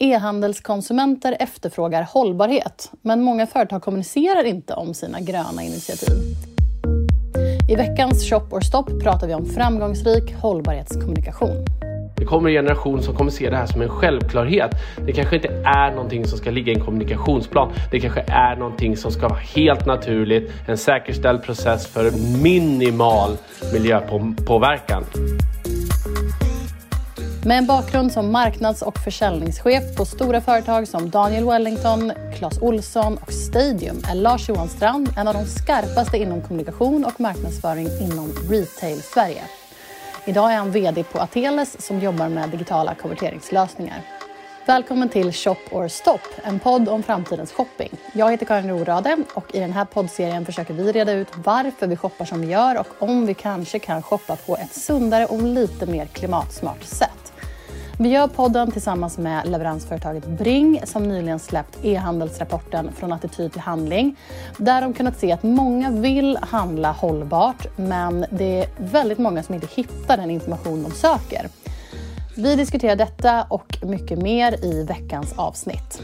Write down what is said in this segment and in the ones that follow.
E-handelskonsumenter efterfrågar hållbarhet, men många företag kommunicerar inte om sina gröna initiativ. I veckans Shop or Stop pratar vi om framgångsrik hållbarhetskommunikation. Det kommer en generation som kommer se det här som en självklarhet. Det kanske inte är någonting som ska ligga i en kommunikationsplan. Det kanske är någonting som ska vara helt naturligt. En säkerställd process för minimal miljöpåverkan. Med en bakgrund som marknads och försäljningschef på stora företag som Daniel Wellington, Clas Olsson och Stadium är Lars Johan Strand en av de skarpaste inom kommunikation och marknadsföring inom retail Sverige. Idag är han VD på Ateles som jobbar med digitala konverteringslösningar. Välkommen till Shop or Stop, en podd om framtidens shopping. Jag heter Karin Rorade och i den här poddserien försöker vi reda ut varför vi shoppar som vi gör och om vi kanske kan shoppa på ett sundare och lite mer klimatsmart sätt. Vi gör podden tillsammans med leveransföretaget Bring som nyligen släppt e-handelsrapporten Från attityd till handling. Där de kunnat se att många vill handla hållbart men det är väldigt många som inte hittar den information de söker. Vi diskuterar detta och mycket mer i veckans avsnitt.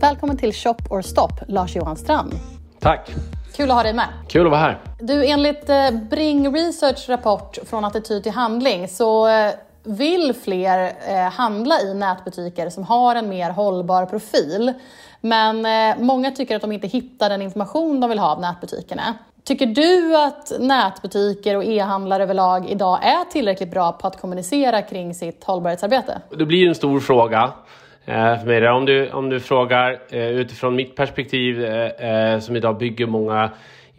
Välkommen till Shop or Stop, Lars-Johan Strand. Tack! Kul att ha dig med. Kul att vara här. Du, enligt eh, Bring Research rapport Från attityd till handling så eh, vill fler eh, handla i nätbutiker som har en mer hållbar profil. Men eh, många tycker att de inte hittar den information de vill ha av nätbutikerna. Tycker du att nätbutiker och e-handlare överlag idag är tillräckligt bra på att kommunicera kring sitt hållbarhetsarbete? Det blir en stor fråga. Eh, för mig. Om, du, om du frågar eh, utifrån mitt perspektiv eh, som idag bygger många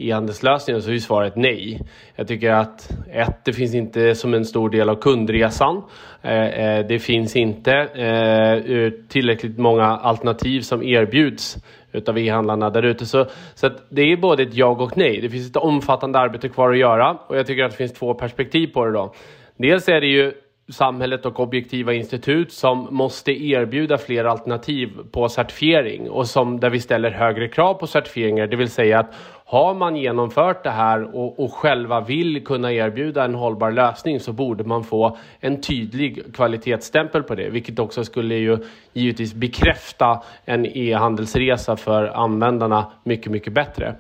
e-handelslösningen så är ju svaret nej. Jag tycker att ett, det finns inte som en stor del av kundresan. Eh, eh, det finns inte eh, tillräckligt många alternativ som erbjuds utav e-handlarna där ute. Så, så det är både ett ja och nej. Det finns ett omfattande arbete kvar att göra och jag tycker att det finns två perspektiv på det då. Dels är det ju samhället och objektiva institut som måste erbjuda fler alternativ på certifiering och som där vi ställer högre krav på certifieringar. Det vill säga att har man genomfört det här och, och själva vill kunna erbjuda en hållbar lösning så borde man få en tydlig kvalitetsstämpel på det, vilket också skulle ju givetvis bekräfta en e-handelsresa för användarna mycket, mycket bättre.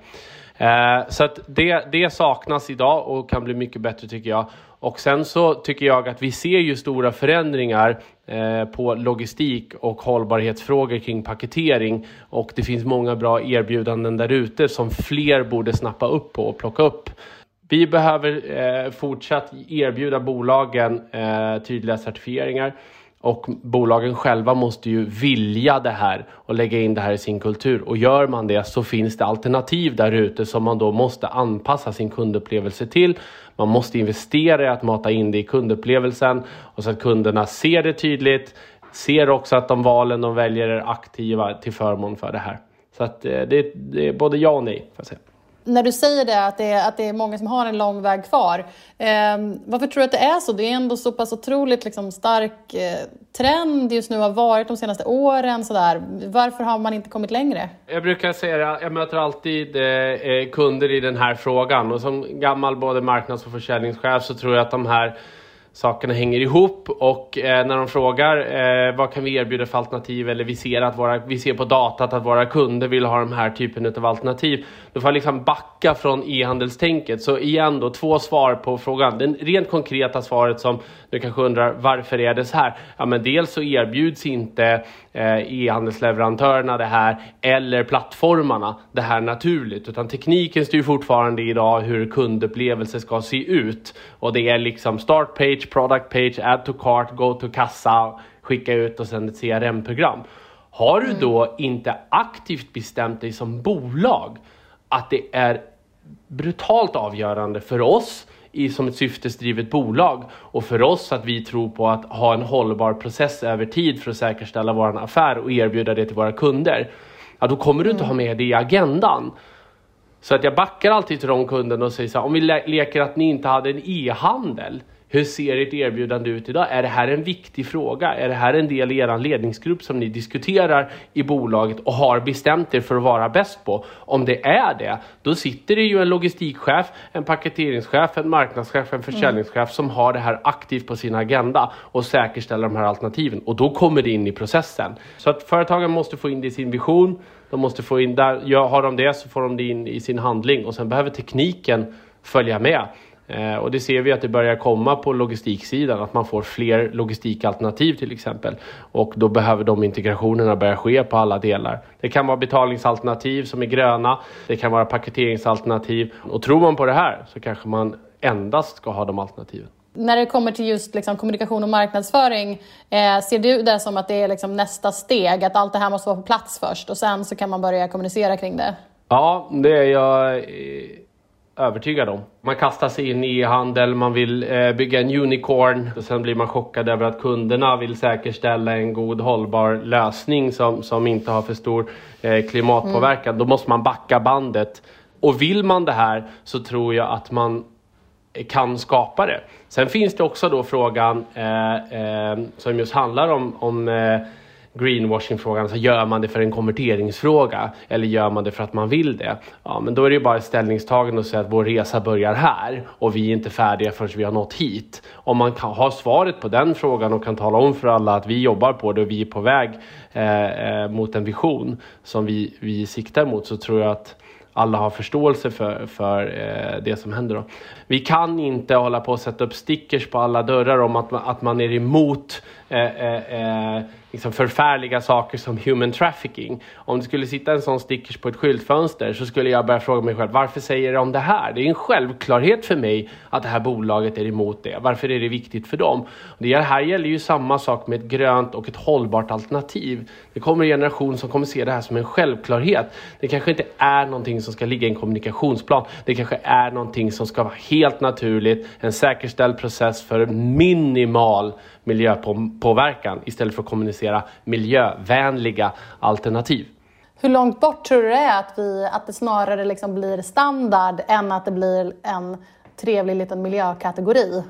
Eh, så att det, det saknas idag och kan bli mycket bättre tycker jag. Och sen så tycker jag att vi ser ju stora förändringar eh, på logistik och hållbarhetsfrågor kring paketering och det finns många bra erbjudanden där ute som fler borde snappa upp på och plocka upp. Vi behöver eh, fortsatt erbjuda bolagen eh, tydliga certifieringar. Och bolagen själva måste ju vilja det här och lägga in det här i sin kultur. Och gör man det så finns det alternativ där ute som man då måste anpassa sin kundupplevelse till. Man måste investera i att mata in det i kundupplevelsen och så att kunderna ser det tydligt. Ser också att de valen de väljer är aktiva till förmån för det här. Så att eh, det, det är både ja och nej. Får jag säga när du säger det, att det, är, att det är många som har en lång väg kvar. Eh, varför tror du att det är så? Det är ändå så pass otroligt liksom, stark eh, trend just nu, har varit de senaste åren. Sådär. Varför har man inte kommit längre? Jag brukar säga det, jag möter alltid eh, eh kunder i den här frågan och som gammal både marknads och försäljningschef så tror jag att de här sakerna hänger ihop och eh, när de frågar eh, vad kan vi erbjuda för alternativ eller vi ser, att våra, vi ser på datat att våra kunder vill ha den här typen av alternativ. Då får jag liksom backa från e-handelstänket. Så igen då, två svar på frågan. Det rent konkreta svaret som du kanske undrar varför är det så här? Ja, men dels så erbjuds inte Eh, e-handelsleverantörerna det här eller plattformarna det här naturligt, utan tekniken styr fortfarande idag hur kundupplevelse ska se ut och det är liksom start page, product page, add to cart, go to kassa, skicka ut och sen ett CRM-program. Har du då inte aktivt bestämt dig som bolag att det är brutalt avgörande för oss i, som ett syftesdrivet bolag och för oss att vi tror på att ha en hållbar process över tid för att säkerställa vår affär och erbjuda det till våra kunder. Ja, då kommer du inte ha med det i agendan. Så att jag backar alltid till de kunderna och säger så här, om vi le leker att ni inte hade en e-handel, hur ser ert erbjudande ut idag? Är det här en viktig fråga? Är det här en del i er ledningsgrupp som ni diskuterar i bolaget och har bestämt er för att vara bäst på? Om det är det, då sitter det ju en logistikchef, en paketeringschef, en marknadschef, en försäljningschef mm. som har det här aktivt på sin agenda och säkerställer de här alternativen och då kommer det in i processen. Så att företagen måste få in det i sin vision. De måste få in där, ja, har de det så får de det in i sin handling och sen behöver tekniken följa med. Eh, och det ser vi att det börjar komma på logistiksidan, att man får fler logistikalternativ till exempel. Och då behöver de integrationerna börja ske på alla delar. Det kan vara betalningsalternativ som är gröna, det kan vara paketeringsalternativ. Och tror man på det här så kanske man endast ska ha de alternativen. När det kommer till just liksom, kommunikation och marknadsföring, eh, ser du det som att det är liksom, nästa steg? Att allt det här måste vara på plats först och sen så kan man börja kommunicera kring det? Ja, det är jag eh, övertygad om. Man kastar sig in i handel, man vill eh, bygga en unicorn och sen blir man chockad över att kunderna vill säkerställa en god hållbar lösning som, som inte har för stor eh, klimatpåverkan. Mm. Då måste man backa bandet. Och vill man det här så tror jag att man kan skapa det. Sen finns det också då frågan eh, eh, som just handlar om, om eh, greenwashing-frågan, så gör man det för en konverteringsfråga eller gör man det för att man vill det? Ja, men då är det ju bara ett ställningstagande och säga att vår resa börjar här och vi är inte färdiga förrän vi har nått hit. Om man kan ha svaret på den frågan och kan tala om för alla att vi jobbar på det och vi är på väg eh, eh, mot en vision som vi, vi siktar mot så tror jag att alla har förståelse för, för eh, det som händer. Då. Vi kan inte hålla på och sätta upp stickers på alla dörrar om att, att man är emot eh, eh, eh liksom förfärliga saker som human trafficking. Om det skulle sitta en sån stickers på ett skyltfönster så skulle jag börja fråga mig själv varför säger de det här? Det är en självklarhet för mig att det här bolaget är emot det. Varför är det viktigt för dem? Det här gäller ju samma sak med ett grönt och ett hållbart alternativ. Det kommer en generation som kommer se det här som en självklarhet. Det kanske inte är någonting som ska ligga i en kommunikationsplan. Det kanske är någonting som ska vara helt naturligt, en säkerställd process för minimal miljöpåverkan istället för att kommunicera miljövänliga alternativ. Hur långt bort tror du det är att, vi, att det snarare liksom blir standard än att det blir en trevlig liten miljökategori?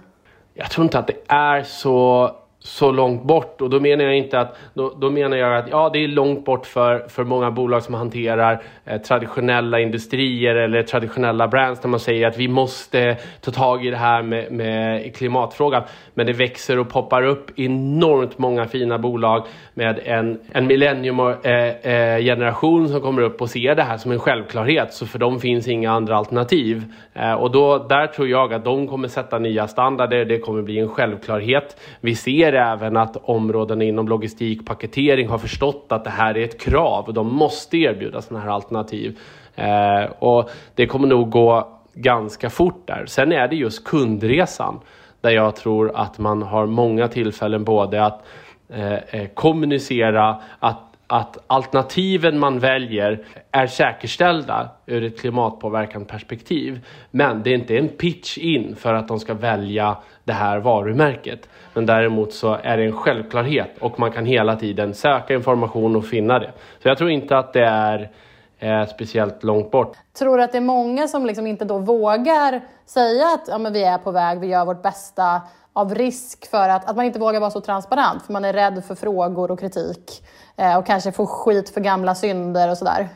Jag tror inte att det är så så långt bort och då menar jag inte att då, då, menar jag att ja, det är långt bort för, för många bolag som hanterar eh, traditionella industrier eller traditionella brands där man säger att vi måste ta tag i det här med, med klimatfrågan. Men det växer och poppar upp enormt många fina bolag med en, en millennium-generation eh, eh, som kommer upp och ser det här som en självklarhet. Så för dem finns inga andra alternativ. Eh, och då, där tror jag att de kommer sätta nya standarder. Det kommer bli en självklarhet. Vi ser ser även att områden inom logistik, paketering har förstått att det här är ett krav och de måste erbjuda sådana här alternativ. Eh, och det kommer nog gå ganska fort där. Sen är det just kundresan där jag tror att man har många tillfällen både att eh, eh kommunicera att att alternativen man väljer är säkerställda ur ett klimatpåverkan-perspektiv. Men det är inte en pitch in för att de ska välja det här varumärket. Men däremot så är det en självklarhet och man kan hela tiden söka information och finna det. Så jag tror inte att det är eh, speciellt långt bort. Tror du att det är många som liksom inte då vågar säga att ja, men vi är på väg, vi gör vårt bästa av risk för att, att man inte vågar vara så transparent för man är rädd för frågor och kritik eh, och kanske får skit för gamla synder och sådär?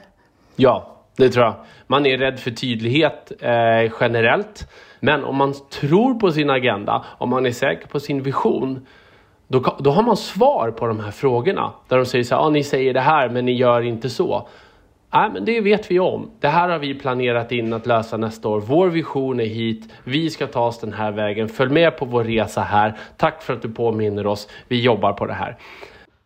Ja, det tror jag. Man är rädd för tydlighet eh, generellt. Men om man tror på sin agenda, om man är säker på sin vision, då, då har man svar på de här frågorna. Där de säger så här, ah, ni säger det här men ni gör inte så. Nej, men det vet vi om. Det här har vi planerat in att lösa nästa år. Vår vision är hit. Vi ska ta oss den här vägen. Följ med på vår resa här. Tack för att du påminner oss. Vi jobbar på det här.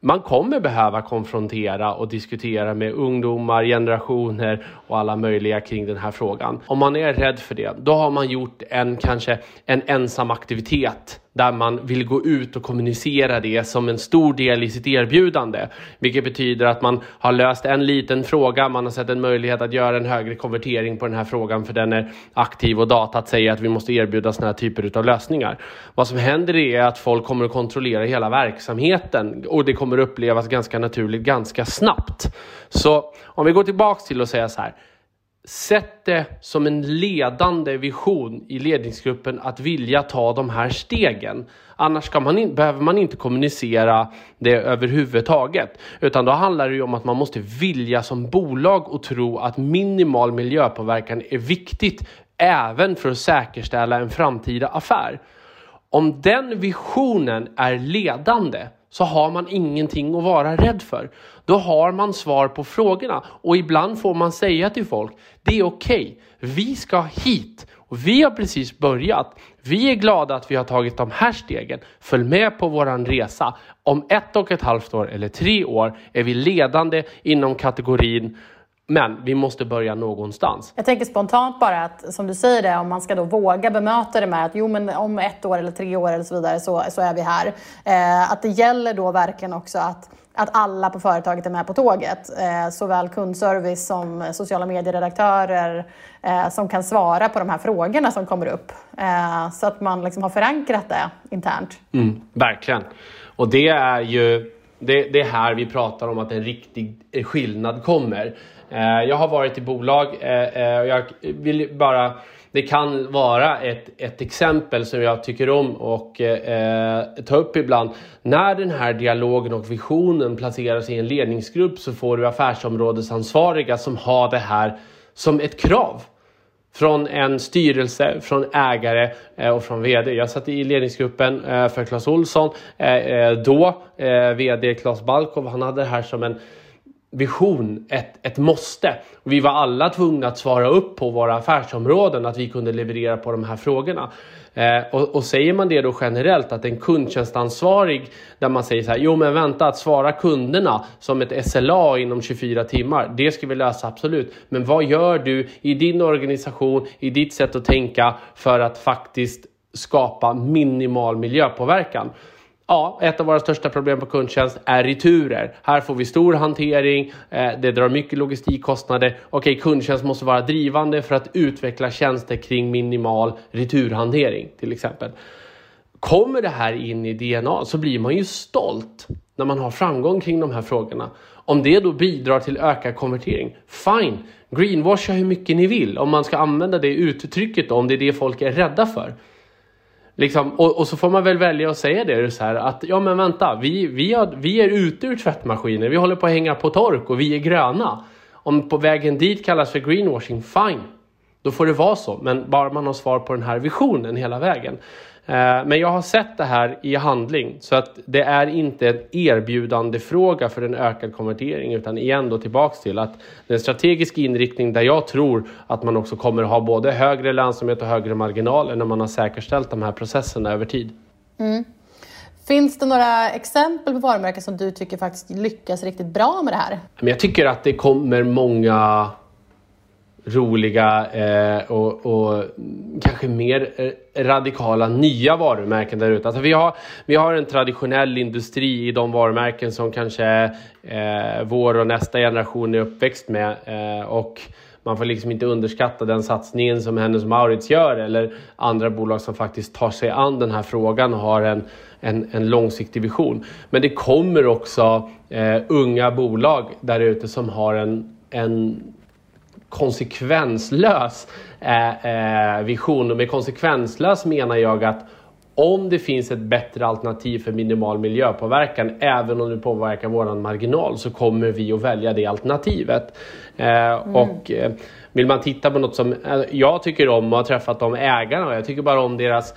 Man kommer behöva konfrontera och diskutera med ungdomar, generationer och alla möjliga kring den här frågan. Om man är rädd för det, då har man gjort en kanske en ensam aktivitet där man vill gå ut och kommunicera det som en stor del i sitt erbjudande. Vilket betyder att man har löst en liten fråga, man har sett en möjlighet att göra en högre konvertering på den här frågan för den är aktiv och datat säger att vi måste erbjuda sådana här typer av lösningar. Vad som händer är att folk kommer att kontrollera hela verksamheten och det kommer kommer upplevas ganska naturligt ganska snabbt. Så om vi går tillbaks till att säga så här Sätt det som en ledande vision i ledningsgruppen att vilja ta de här stegen. Annars man in, behöver man inte kommunicera det överhuvudtaget. Utan då handlar det ju om att man måste vilja som bolag och tro att minimal miljöpåverkan är viktigt även för att säkerställa en framtida affär. Om den visionen är ledande så har man ingenting att vara rädd för. Då har man svar på frågorna och ibland får man säga till folk, det är okej, okay. vi ska hit och vi har precis börjat. Vi är glada att vi har tagit de här stegen. Följ med på våran resa. Om ett och ett halvt år eller tre år är vi ledande inom kategorin men vi måste börja någonstans. Jag tänker spontant bara att, som du säger det, om man ska då våga bemöta det med att jo, men om ett år eller tre år eller så vidare så, så är vi här. Eh, att det gäller då verkligen också att att alla på företaget är med på tåget. Eh, såväl kundservice som sociala medieredaktörer eh, som kan svara på de här frågorna som kommer upp. Eh, så att man liksom har förankrat det internt. Mm, verkligen. Och det är ju det, det är här vi pratar om att en riktig skillnad kommer. Eh, jag har varit i bolag eh, eh, och jag vill bara det kan vara ett, ett exempel som jag tycker om och eh, ta upp ibland. När den här dialogen och visionen placeras i en ledningsgrupp så får du affärsområdesansvariga som har det här som ett krav. Från en styrelse, från ägare eh, och från VD. Jag satt i ledningsgruppen eh, för Clas Olsson. Eh, eh, då eh, VD Claes Balkov, han hade det här som en vision, ett, ett måste. Vi var alla tvungna att svara upp på våra affärsområden, att vi kunde leverera på de här frågorna. Eh, och, och, säger man det då generellt att en kundtjänstansvarig där man säger så här, jo men vänta att svara kunderna som ett SLA inom 24 timmar, det ska vi lösa absolut. Men vad gör du i din organisation, i ditt sätt att tänka för att faktiskt skapa minimal miljöpåverkan? Ja, ett av våra största problem på kundtjänst är returer. Här får vi stor hantering, eh, det drar mycket logistikkostnader. Okej, kundtjänst måste vara drivande för att utveckla tjänster kring minimal returhantering till exempel. Kommer det här in i DNA så blir man ju stolt när man har framgång kring de här frågorna. Om det då bidrar till ökad konvertering, fine. Greenwasha hur mycket ni vill om man ska använda det uttrycket då, om det är det folk är rädda för. Liksom, och, och, så får man väl välja att säga det så här att ja men vänta, vi, vi, har, vi är ute ur tvättmaskiner, vi håller på att hänga på tork och vi är gröna. Om på vägen dit kallas för greenwashing, fine. Då får det vara så, men bara man har svar på den här visionen hela vägen. Eh, men jag har sett det här i handling så att det är inte en erbjudande fråga för en ökad konvertering utan igen då tillbaks till att den strategiska inriktning där jag tror att man också kommer ha både högre lönsamhet och högre marginaler när man har säkerställt de här processerna över tid. Mm. Finns det några exempel på varumärken som du tycker faktiskt lyckas riktigt bra med det här? Jag tycker att det kommer många roliga eh, och, och, kanske mer eh, radikala nya varumärken där ute. Alltså vi, har, vi har en traditionell industri i de varumärken som kanske eh, vår och nästa generation är uppväxt med. Eh, och man får liksom inte underskatta den satsningen som Hennes Maurits gör eller andra bolag som faktiskt tar sig an den här frågan och har en, en, en långsiktig vision. Men det kommer också eh, unga bolag där ute som har en, en konsekvenslös eh, eh, vision. Och med konsekvenslös menar jag att om det finns ett bättre alternativ för minimal miljöpåverkan, även om det påverkar våran marginal, så kommer vi att välja det alternativet. Eh, mm. Och eh, vill man titta på något som eh, jag tycker om och har träffat de ägarna och jag tycker bara om deras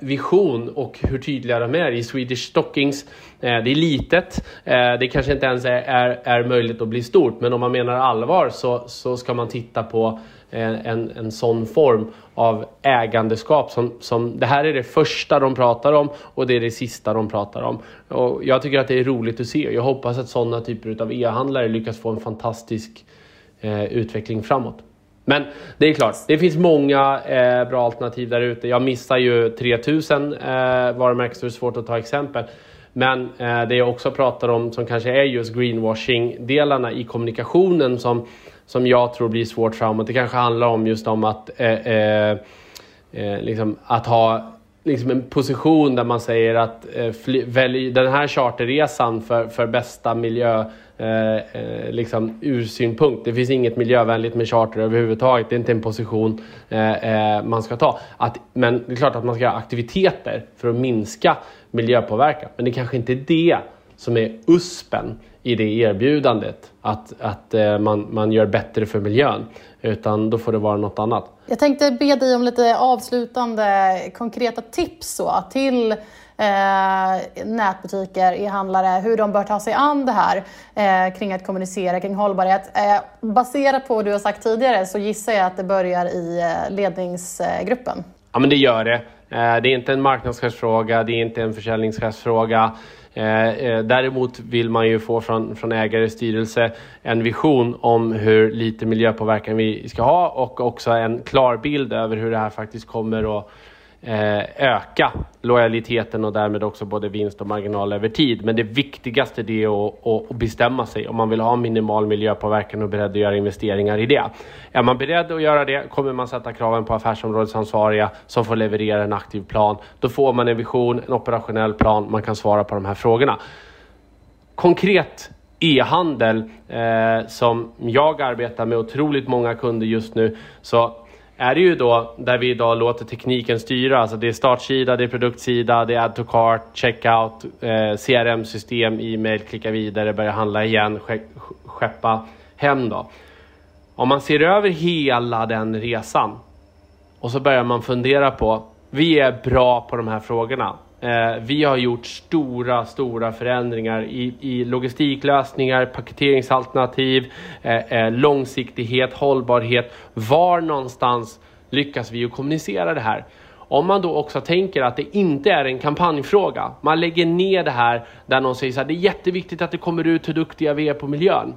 vision och hur tydliga de är i Swedish Stockings. det är litet, det kanske inte ens är, är, är möjligt att bli stort, men om man menar allvar så, så ska man titta på en, en sån form av ägandeskap. Som, som, det här är det första de pratar om och det är det sista de pratar om. Och jag tycker att det är roligt att se. Jag hoppas att sådana typer av e-handlare lyckas få en fantastisk eh, utveckling framåt. Men det är klart, det finns många eh, bra alternativ där ute. Jag missar ju 3000 eh, varumärken så det är svårt att ta exempel. Men eh, det jag också pratar om som kanske är just greenwashing-delarna i kommunikationen som som jag tror blir svårt framåt. Det kanske handlar om just om att, eh, eh, eh, liksom att ha liksom en position där man säger att eh, fly, välj den här charterresan för, för bästa miljö eh, eh liksom ur synpunkt. Det finns inget miljövänligt med charter överhuvudtaget. Det är inte en position eh, eh, man ska ta. Att, men det är klart att man ska göra aktiviteter för att minska miljöpåverkan. Men det kanske inte är det som är USPen i det erbjudandet. Att, att eh, man, man gör bättre för miljön. Utan då får det vara något annat. Jag tänkte be dig om lite avslutande konkreta tips så, till eh, nätbutiker, e-handlare, hur de bör ta sig an det här eh, kring att kommunicera kring hållbarhet. Eh, baserat på vad du har sagt tidigare så gissar jag att det börjar i eh, ledningsgruppen. Ja, men det gör det. Eh, det är inte en marknadschefsfråga, det är inte en försäljningschefsfråga. Eh, eh, däremot vill man ju få från, från ägare styrelse en vision om hur lite miljöpåverkan vi ska ha och också en klar bild över hur det här faktiskt kommer att Eh, öka lojaliteten och därmed också både vinst och marginal över tid. Men det viktigaste det är att, att bestämma sig om man vill ha minimal miljöpåverkan och beredd att göra investeringar i det. Är man beredd att göra det kommer man sätta kraven på affärsområdesansvariga som får leverera en aktiv plan. Då får man en vision, en operationell plan, man kan svara på de här frågorna. Konkret e-handel eh, som jag arbetar med otroligt många kunder just nu så är det ju då där vi idag låter tekniken styra. Alltså det är startsida, det är produktsida, det är add to cart, checkout, eh, CRM-system, e-mail, klicka vidare, börja handla igen, skeppa hem då. Om man ser över hela den resan och så börjar man fundera på, vi är bra på de här frågorna. Eh, vi har gjort stora, stora förändringar i, i logistiklösningar, paketeringsalternativ, eh, eh, långsiktighet, hållbarhet. Var någonstans lyckas vi att kommunicera det här? Om man då också tänker att det inte är en kampanjfråga, man lägger ner det här där någon säger så här, det är jätteviktigt att det kommer ut hur duktiga vi är på miljön.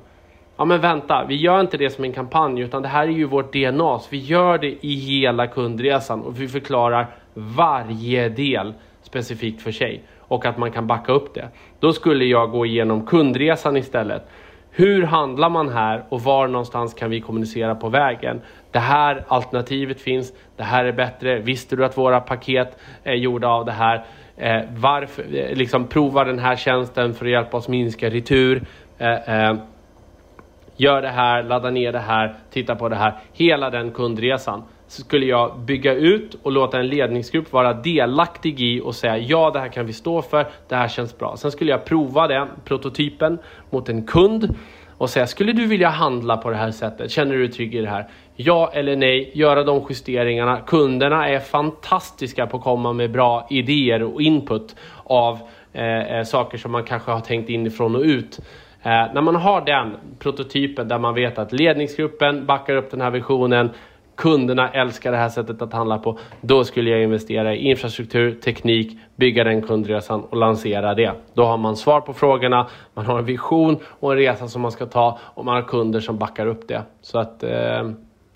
Ja men vänta, vi gör inte det som en kampanj utan det här är ju vårt DNA. Så vi gör det i hela kundresan och vi förklarar varje del specifikt för sig och att man kan backa upp det. Då skulle jag gå igenom kundresan istället. Hur handlar man här och var någonstans kan vi kommunicera på vägen? Det här alternativet finns, det här är bättre. Visste du att våra paket är gjorda av det här? Eh, varför, eh, liksom prova den här tjänsten för att hjälpa oss minska retur. Eh, eh, gör det här, ladda ner det här, titta på det här. Hela den kundresan skulle jag bygga ut och låta en ledningsgrupp vara delaktig i och säga ja, det här kan vi stå för, det här känns bra. Sen skulle jag prova den prototypen mot en kund och säga skulle du vilja handla på det här sättet? Känner du dig trygg i det här? Ja eller nej, göra de justeringarna. Kunderna är fantastiska på att komma med bra idéer och input av eh, eh saker som man kanske har tänkt inifrån och ut. Eh, när man har den prototypen där man vet att ledningsgruppen backar upp den här visionen, kunderna älskar det här sättet att handla på, då skulle jag investera i infrastruktur, teknik, bygga den kundresan och lansera det. Då har man svar på frågorna, man har en vision och en resa som man ska ta och man har kunder som backar upp det. Så att, eh,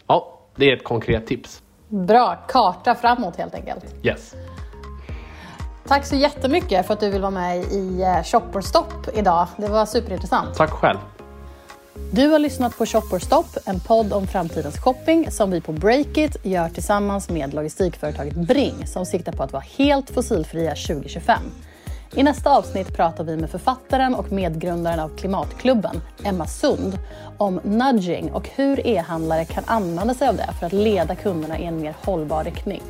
ja, det är ett konkret tips. Bra, karta framåt helt enkelt. Yes. Tack så jättemycket för att du vill vara med i eh, Shopperstopp idag. Det var superintressant. Tack själv. Du har lyssnat på Shopperstopp, en podd om framtidens shopping som vi på Breakit gör tillsammans med logistikföretaget Bring som siktar på att vara helt fossilfria 2025. I nästa avsnitt pratar vi med författaren och medgrundaren av Klimatklubben, Emma Sund, om nudging och hur e-handlare kan använda sig av det för att leda kunderna i en mer hållbar riktning.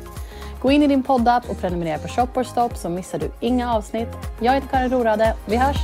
Gå in i din poddapp och prenumerera på Shopperstopp så missar du inga avsnitt. Jag heter Karin Rorade. Vi hörs!